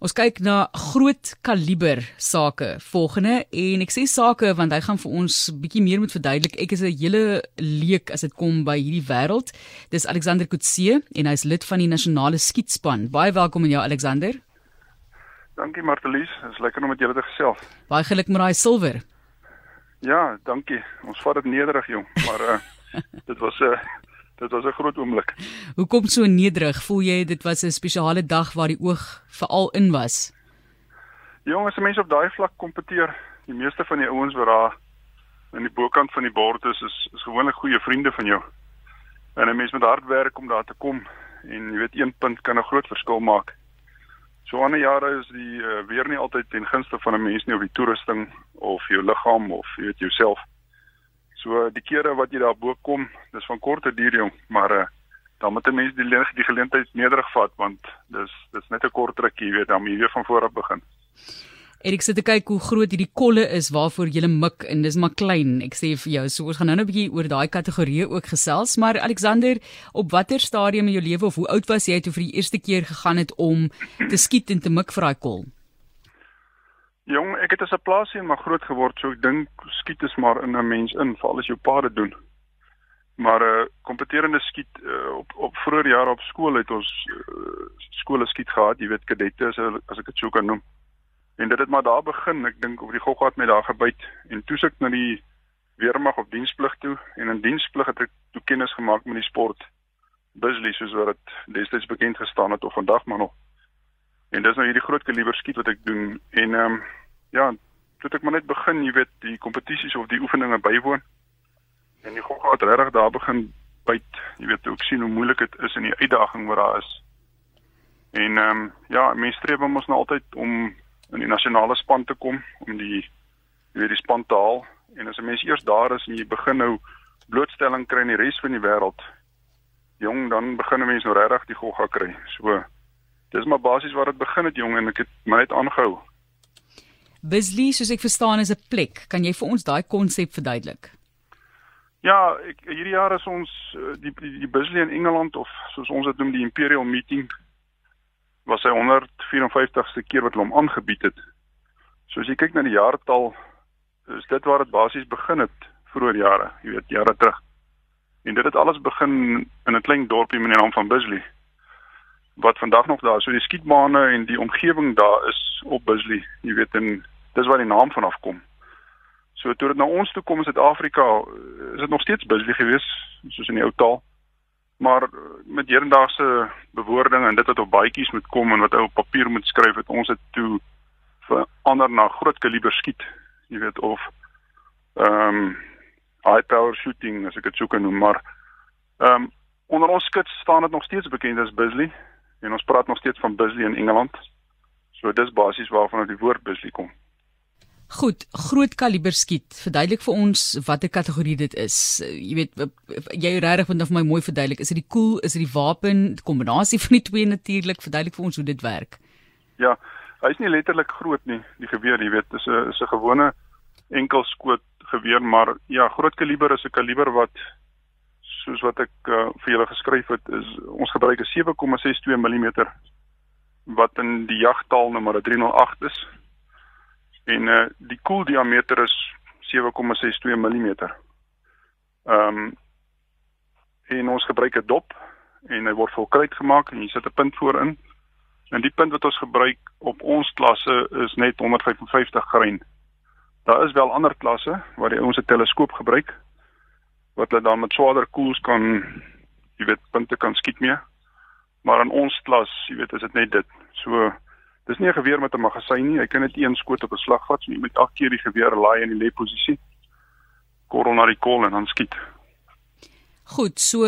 Ons kyk na groot kaliber sake volgende en ek sê sake want hy gaan vir ons bietjie meer moet verduidelik. Ek is 'n hele leek as dit kom by hierdie wêreld. Dis Alexander Kutse en hy's lid van die nasionale skietspan. Baie welkom aan jou Alexander. Dankie Martelies, dit is lekker om met julle te gesels. Baie geluk met daai silwer. Ja, dankie. Ons vat dit nederig jong, maar uh, dit was 'n uh, dit was 'n groot oomblik. Hoekom so nederig? Voel jy dit was 'n spesiale dag waar die oog veral in was? Jong, as mense op daai vlak kompeteer, die meeste van die ouens wat daar aan die bokant van die bord is, is, is gewoonlik goeie vriende van jou. En 'n mens moet hard werk om daar te kom en jy weet een punt kan 'n groot verskil maak. So ander jare is die uh, weer nie altyd ten gunste van 'n mens nie op die toerusting of jou liggaam of jy weet jouself. So die kere wat jy daar bo kom, dis van korte duur jong, maar uh, dan moet 'n mens die die geleentheid nederig vat want dis dis net 'n kort rukkie, jy weet, dan moet jy weer van voor af begin. Erik sit te kyk hoe groot hierdie kolle is waarvoor jy mik en dis maar klein. Ek sê vir jou, so ons gaan nou 'n bietjie oor daai kategorieë ook gesels, maar Alexander, op watter stadium in jou lewe of hoe oud was jy toe vir die eerste keer gegaan het om te skiet en te mik vir daai kol? Jong, ek het as 'n plaasie maar groot geword, so ek dink skiet is maar in 'n mens in, veral as jou pa dit doen. Maar 'n uh, kompeterende skiet uh, op op vroeë jare op skool het ons uh, skole skiet gehad, jy weet kadette as, as ek dit sou kan noem. En dit het maar daar begin, ek dink op die gogga het my daar gebyt en toe suk na die weermag op diensplig toe en in diensplig het ek toe kennis gemaak met die sport Bisley soos wat dit destyds bekend gestaan het of vandag maar nog. En dis nou hierdie groot kaliber skiet wat ek doen en ehm um, ja, toe ek maar net begin, jy weet, die kompetisies of die oefeninge bywoon. En die gogga het regtig daar begin byt, jy weet, ek sien hoe moeilik dit is in die uitdaging wat daar is. En ehm um, ja, mense streef mos nou altyd om in die nasionale span te kom, om die jy weet die span te haal. En as 'n mens eers daar is en jy begin nou blootstelling kry in die res van die wêreld, jong, dan begin 'n mens nou regtig die gogga kry. So dis maar basies waar dit begin het jong en ek het my net aangehou. Bisley, soos ek verstaan, is 'n plek. Kan jy vir ons daai konsep verduidelik? Ja, ek hierdie jaar is ons eh, die die, die Bisley in Engeland of soos ons dit noem die Imperial Meeting was hy 154ste keer wat hulle hom aangebied het. So as jy kyk na die jaartal, is dit waar dit basies begin het vroeër jare, jy weet, jare terug. En dit het alles begin in 'n klein dorpie met die naam van Bisley wat vandag nog daar is. So die skietbane en die omgewing daar is op Bisley, jy weet, en dis waar die naam vanaf kom. So toe dit na ons toe kom in Suid-Afrika, is dit nog steeds Bisley gewees, soos in die ou taal. Maar met hedendaagse bewoording en dit wat op baadjies moet kom en wat ou op papier moet skryf, het ons dit toe verander na groot kaliber skiet, jy weet of ehm um, high power shooting as ek dit sou kan noem, maar ehm um, onder ons skits staan dit nog steeds bekend as Bisley en ons praat nog steeds van Bisley in Engeland. So dis basies waarvan die woord Bisley kom. Goed, groot kaliber skiet. Verduidelik vir ons watter kategorie dit is. Jy weet jy regtig moet vir my mooi verduidelik. Is dit die koel, is dit die wapen, die kombinasie van die twee natuurlik? Verduidelik vir ons hoe dit werk. Ja, hy is nie letterlik groot nie, die geweer, jy weet, dis 'n is 'n gewone enkelskoot geweer, maar ja, groot kaliber is 'n kaliber wat soos wat ek uh, vir julle geskryf het, is ons gebruik 'n 7,62 mm wat in die jagtaal nommer 308 is. En uh, die koeldiameter is 7,62 mm. Ehm um, en ons gebruik 'n dop en hy word volkruit gemaak en jy sit 'n punt voorin. En die punt wat ons gebruik op ons klasse is net 155 grain. Daar is wel ander klasse waar jy ons 'n teleskoop gebruik wat hulle dan met swaarder koels kan jy weet punte kan skiet mee. Maar in ons klas, jy weet, is dit net dit. So dis nie 'n geweer met 'n magasyn nie. Jy kan net een skoot op 'n slag vat, so jy moet elke keer die geweer laai in die lê posisie. Korrel na die kol en dan skiet. Goed, so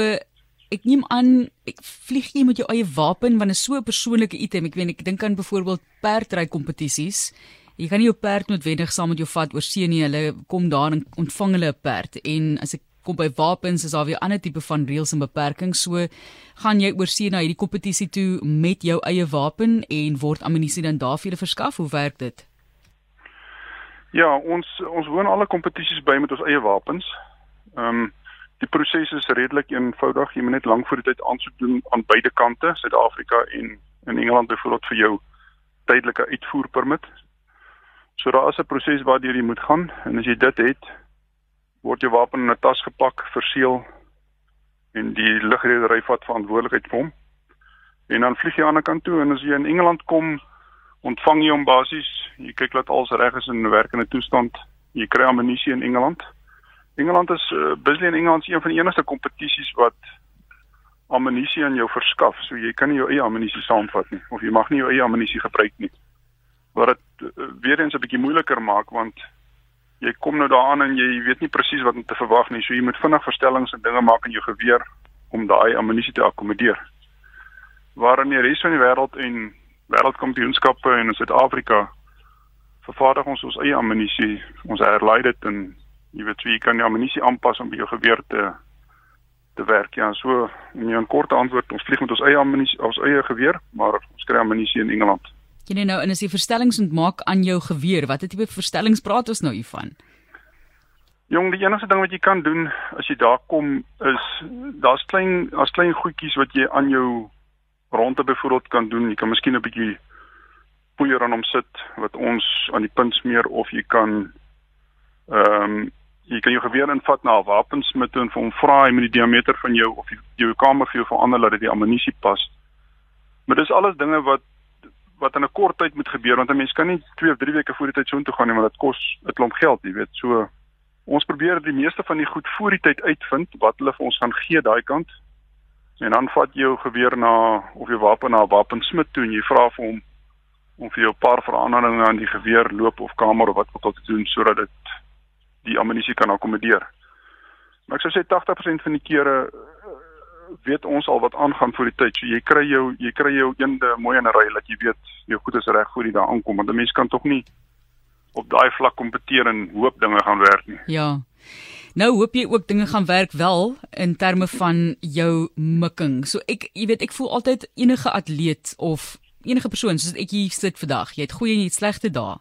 ek neem aan ek vlieg jy met jou eie wapen want dit is so 'n persoonlike item. Ek weet ek dink aan byvoorbeeld perdry kompetisies. Jy kan nie jou perd noodwendig saam met jou vat oor see nie. Hulle kom daar en ontvang hulle 'n perd en as ek kom by wapens is daar weer ander tipe van reëls en beperkings. So gaan jy oorsee na hierdie kompetisie toe met jou eie wapen en word ammunisie dan daar vir julle verskaf. Hoe werk dit? Ja, ons ons woon alle kompetisies by met ons eie wapens. Ehm um, die proses is redelik eenvoudig. Jy moet net lank voor die tyd aansoek doen aan beide kante, Suid-Afrika en in Engeland byvoorbeeld vir jou tydelike uitvoerpermit. So daar is 'n proses waardeur jy moet gaan en as jy dit het, word jou wapen in 'n tas gepak, verseël en die lugredery vat verantwoordelikheid vir hom. En dan vlieg jy aan die kant toe en as jy in Engeland kom, ontvang jy hom basies. Jy kyk dat alles reg is in werkende toestand. Jy kry ammunisie in Engeland. Engeland is uh, Bisley en Engeland is een van die enigste kompetisies wat ammunisie aan jou verskaf. So jy kan nie jou eie ammunisie saamvat nie of jy mag nie jou eie ammunisie gebruik nie. Wat dit uh, weer eens 'n bietjie moeiliker maak want jy kom nou daaraan en jy weet nie presies wat om te verwag nie. So jy moet vinnig verstellings en dinge maak in jou geweer om daai ammunisie te akkommodeer. Waar in die res van die wêreld en wêreldkampioenskappe in Suid-Afrika vervaardig ons ons eie ammunisie. Ons herlei dit en jy weet wie kan die ammunisie aanpas om by jou geweer te te werk. Ja, so om jou 'n kort antwoord, ons vlieg met ons eie ammunisie, ons eie geweer, maar ons kry ammunisie in Engeland. Jy nou en as jy verstellings moet maak aan jou geweer, watter tipe verstellings praat ons nou hiervan? Jong, die enigste ding wat jy kan doen as jy daar kom is daar's klein daar's klein goedjies wat jy aan jou ronde byvoorbeeld kan doen. Jy kan miskien 'n bietjie poeier aan hom sit wat ons aan die punt smeer of jy kan ehm um, jy kan jou geweer invat na 'n wapensmid en vir hom vra hy met die diameter van jou of jy jou kamer vir jou verander dat dit die ammunisie pas. Maar dis alles dinge wat wat in 'n kort tyd moet gebeur want 'n mens kan nie 2 of 3 weke voor die tyd so intoe gaan nie want dit kos 'n klomp geld, jy weet. So ons probeer die meeste van die goed voor die tyd uitvind wat hulle vir ons gaan gee daai kant. En dan vat jy jou geweer na of jou wapen na 'n wapensmid toe en jy vra vir hom om vir jou 'n paar veranderinge aan die geweer loop of kamer of wat ook al te doen sodat dit die ammunisie kan akkommodeer. Maar ek sou sê 80% van die kere weet ons al wat aangaan vir die tyd. So jy kry jou jy kry jou eende mooi in 'n ry dat jy weet jou goed is reg voor jy daar aankom want 'n mens kan tog nie op daai vlak kompeteer en hoop dinge gaan werk nie. Ja. Nou hoop jy ook dinge gaan werk wel in terme van jou mikking. So ek jy weet ek voel altyd enige atleet of enige persoon soos ek hier sit vandag, jy het goeie en jy het slegte dae.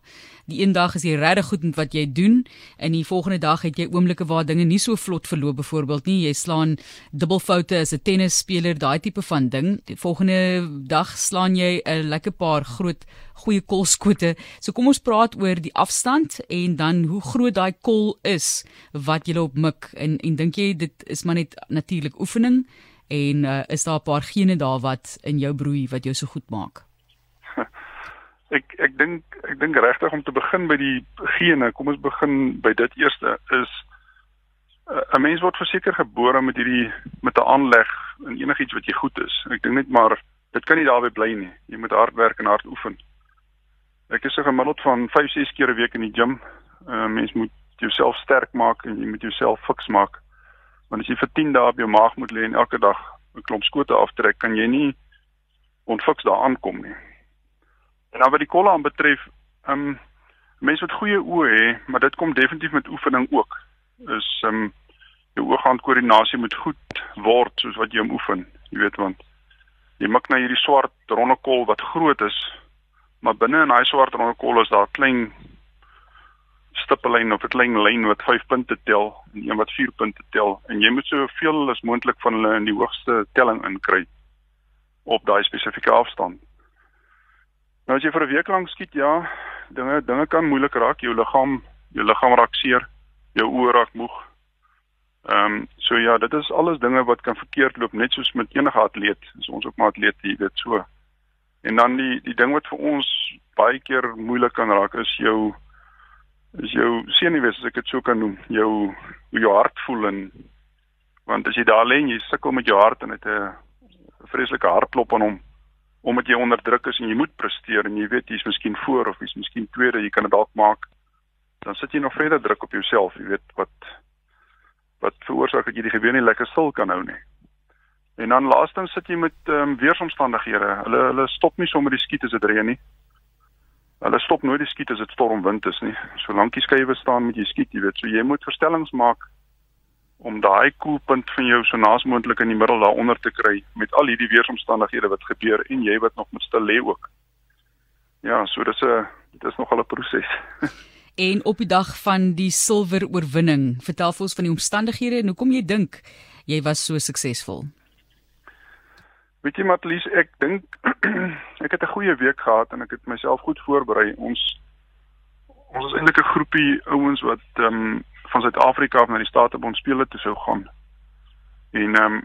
Die een dag is jy regtig goed met wat jy doen en die volgende dag het jy oomblikke waar dinge nie so vlot verloop byvoorbeeld nie. Jy slaan dubbelfoute as 'n tennisspeler, daai tipe van ding. Die volgende dag slaan jy 'n lekker paar groot goeie kolskote. So kom ons praat oor die afstand en dan hoe groot daai kol is wat jy op mik en en dink jy dit is maar net natuurlik oefening en uh, is daar 'n paar gene daar wat in jou broei wat jou so goed maak? Ek ek dink ek dink regtig om te begin by die gene. Kom ons begin by dit eerste is eh, 'n mens word verseker gebore met hierdie met 'n aanleg in enigiets wat jy goed is. Ek dink net maar dit kan nie daarby bly nie. Jy moet hard werk en hard oefen. Ek is gemiddeld van 5, 6 keer 'n week in die gym. 'n uh, Mens moet jouself sterk maak en jy moet jouself fiks maak. Want as jy vir 10 dae op jou maag moet lê en elke dag 'n klomp skote aftrek, kan jy nie onfiks daar aankom nie. En dan wat die kolle aan betref, ehm um, mense wat goeie oë hê, maar dit kom definitief met oefening ook. Is ehm um, jou ooghandkoördinasie moet goed word soos wat jy hom oefen, jy weet want jy mik na hierdie swart ronde kol wat groot is, maar binne in daai swart ronde kol is daar klein stippellyn of 'n klein lyn wat 5 punte tel en een wat 4 punte tel en jy moet soveel as moontlik van hulle in die hoogste telling inkry op daai spesifieke afstand. Nou as jy vir 'n week lank skiet, ja, dinge dinge kan moeilik raak. Jou liggaam, jou liggaam raak seer, jou oë raak moeg. Ehm um, so ja, dit is alles dinge wat kan verkeerd loop net soos met enige atleet. Dis ons ook maar atlete, jy weet so. En dan die die ding wat vir ons baie keer moeilik kan raak is jou is jou senuwees as ek dit so kan noem, jou hoe jou hart voel en want as jy daar lê en jy sukkel met jou hart en dit 'n vreeslike hartklop aan hom omdat jy onder druk is en jy moet presteer en jy weet jy's miskien voor of jy's miskien tweede, jy kan dit dalk maak. Dan sit jy nog verder druk op jouself, jy weet wat wat veroorsaak dat jy die geweer nie lekker stil kan hou nie. En dan laastens sit jy met ehm um, weeromstandighede. Hulle hulle stop nie sommer die skiet as dit reën nie. Hulle stop nooit die skiet as dit stormwind is nie. Solank die skuwe staan met jy skiet, jy weet, so jy moet verstellings maak om daai koelpunt van jou so naas moontlik in die middel daaronder te kry met al hierdie weeromstandighede wat gebeur en jy wat nog met stil lê ook. Ja, so dis 'n dit is nogal 'n proses. en op die dag van die silwer oorwinning, vertel vir ons van die omstandighede en hoekom jy dink jy was so suksesvol. Weet jy Matlies, ek dink ek het 'n goeie week gehad en ek het myself goed voorberei. Ons ons is eintlik 'n groepie ouens wat ehm um, van Suid-Afrika af na die Statebond spele toe sou gaan. En ehm um,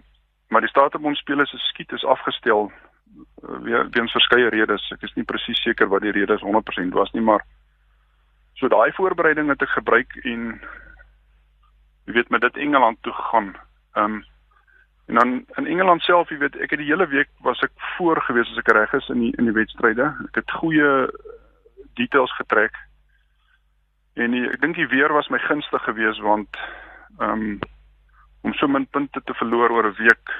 maar die Statebond spele se skiet is afgestel uh, weer weens verskeie redes. Ek is nie presies seker wat die redes 100% was nie, maar so daai voorbereiding het ek gebruik en jy weet met dit Engeland toe gegaan. Ehm um, En dan in Engeland self, jy weet, ek het die hele week was ek voor gewees as ek reg is in die in die wedstryde. Ek het goeie details getrek. En die, ek dink die weer was my gunstig geweest want ehm um, om so min punte te verloor oor 'n week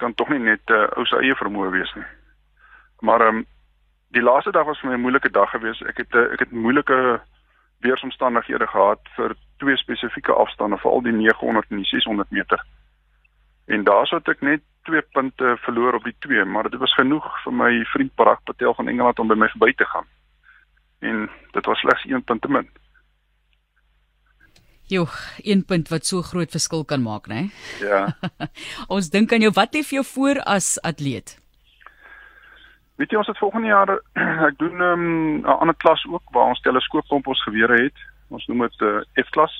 kan tog nie net 'n uh, ou se eie vermoë wees nie. Maar ehm um, die laaste dag was vir my 'n moeilike dag geweest. Ek het uh, ek het moeilike weeromstandighede gehad vir twee spesifieke afstande, veral die 900 en die 600 meter. En daarso het ek net 2 punte verloor op die 2, maar dit was genoeg vir my vriend Parag Patel van Engeland om by my verby te gaan. En dit was slegs 1 punt te min. Jo, 1 punt wat so groot verskil kan maak, né? Ja. ons dink aan jou, wat lê vir jou voor as atleet? Weet jy ons het volgende jaar ek doen ehm, 'n um, ander klas ook waar ons teleskooppomp ons gewere het. Ons noem dit 'n uh, eh, F-klas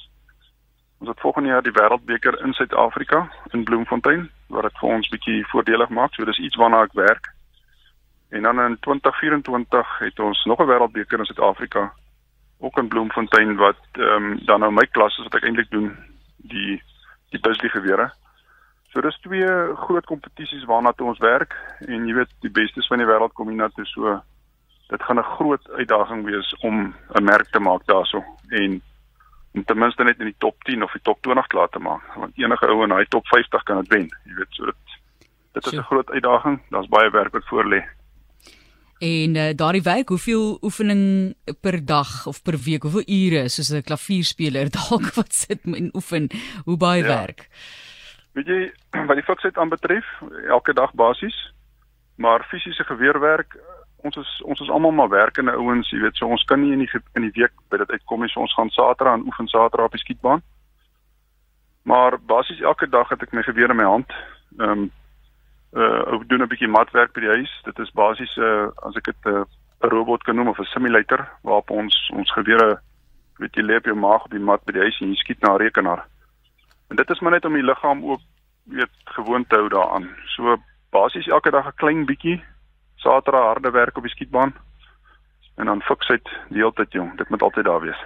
Ons het volgende jaar die Wêreldbeker in Suid-Afrika in Bloemfontein wat dit vir ons bietjie voordelig maak. So dis iets waarna ek werk. En dan in 2024 het ons nog 'n Wêreldbeker in Suid-Afrika ook in Bloemfontein wat ehm um, dan nou my klas is wat ek eintlik doen die die Busley gewere. So dis twee groot kompetisies waarna toe ons werk en jy weet die bestes van die wêreld kom hiernatoe so dit gaan 'n groot uitdaging wees om 'n merk te maak daarso en om ten minste net in die top 10 of die top 20 klaar te maak. Want enige ou in daai top 50 kan dit wen. Jy weet, so dit dit is 'n groot uitdaging. Daar's baie werk wat voor lê. En uh, daardie werk, hoeveel oefening per dag of per week, hoeveel ure soos 'n klavierspeler dalk wat sit en oefen, hoe baie ja. werk? Weet jy, wat die fiksheid aanbetref, elke dag basies, maar fisiese geweerwerk ons is ons is almal maar werkende ouens, jy weet, so ons kan nie in die in die week by dit uitkom nie. So ons gaan Saterdag aan oefen Saterdag op die skietbaan. Maar basies elke dag het ek my geweer in my hand. Ehm um, uh ek doen 'n bietjie matwerk by die huis. Dit is basies 'n uh, as ek dit 'n uh, robot kan noem of 'n simulator waarop ons ons gewere weet jy lê op jou maag op die mat by die huis en jy skiet na rekenaar. En dit is maar net om die liggaam ook weet gewoon te hou daaraan. So basies elke dag 'n klein bietjie Saterdag harde werk op die skietbaan. En dan fiksheid die hele tyd jong. Dit moet altyd daar wees.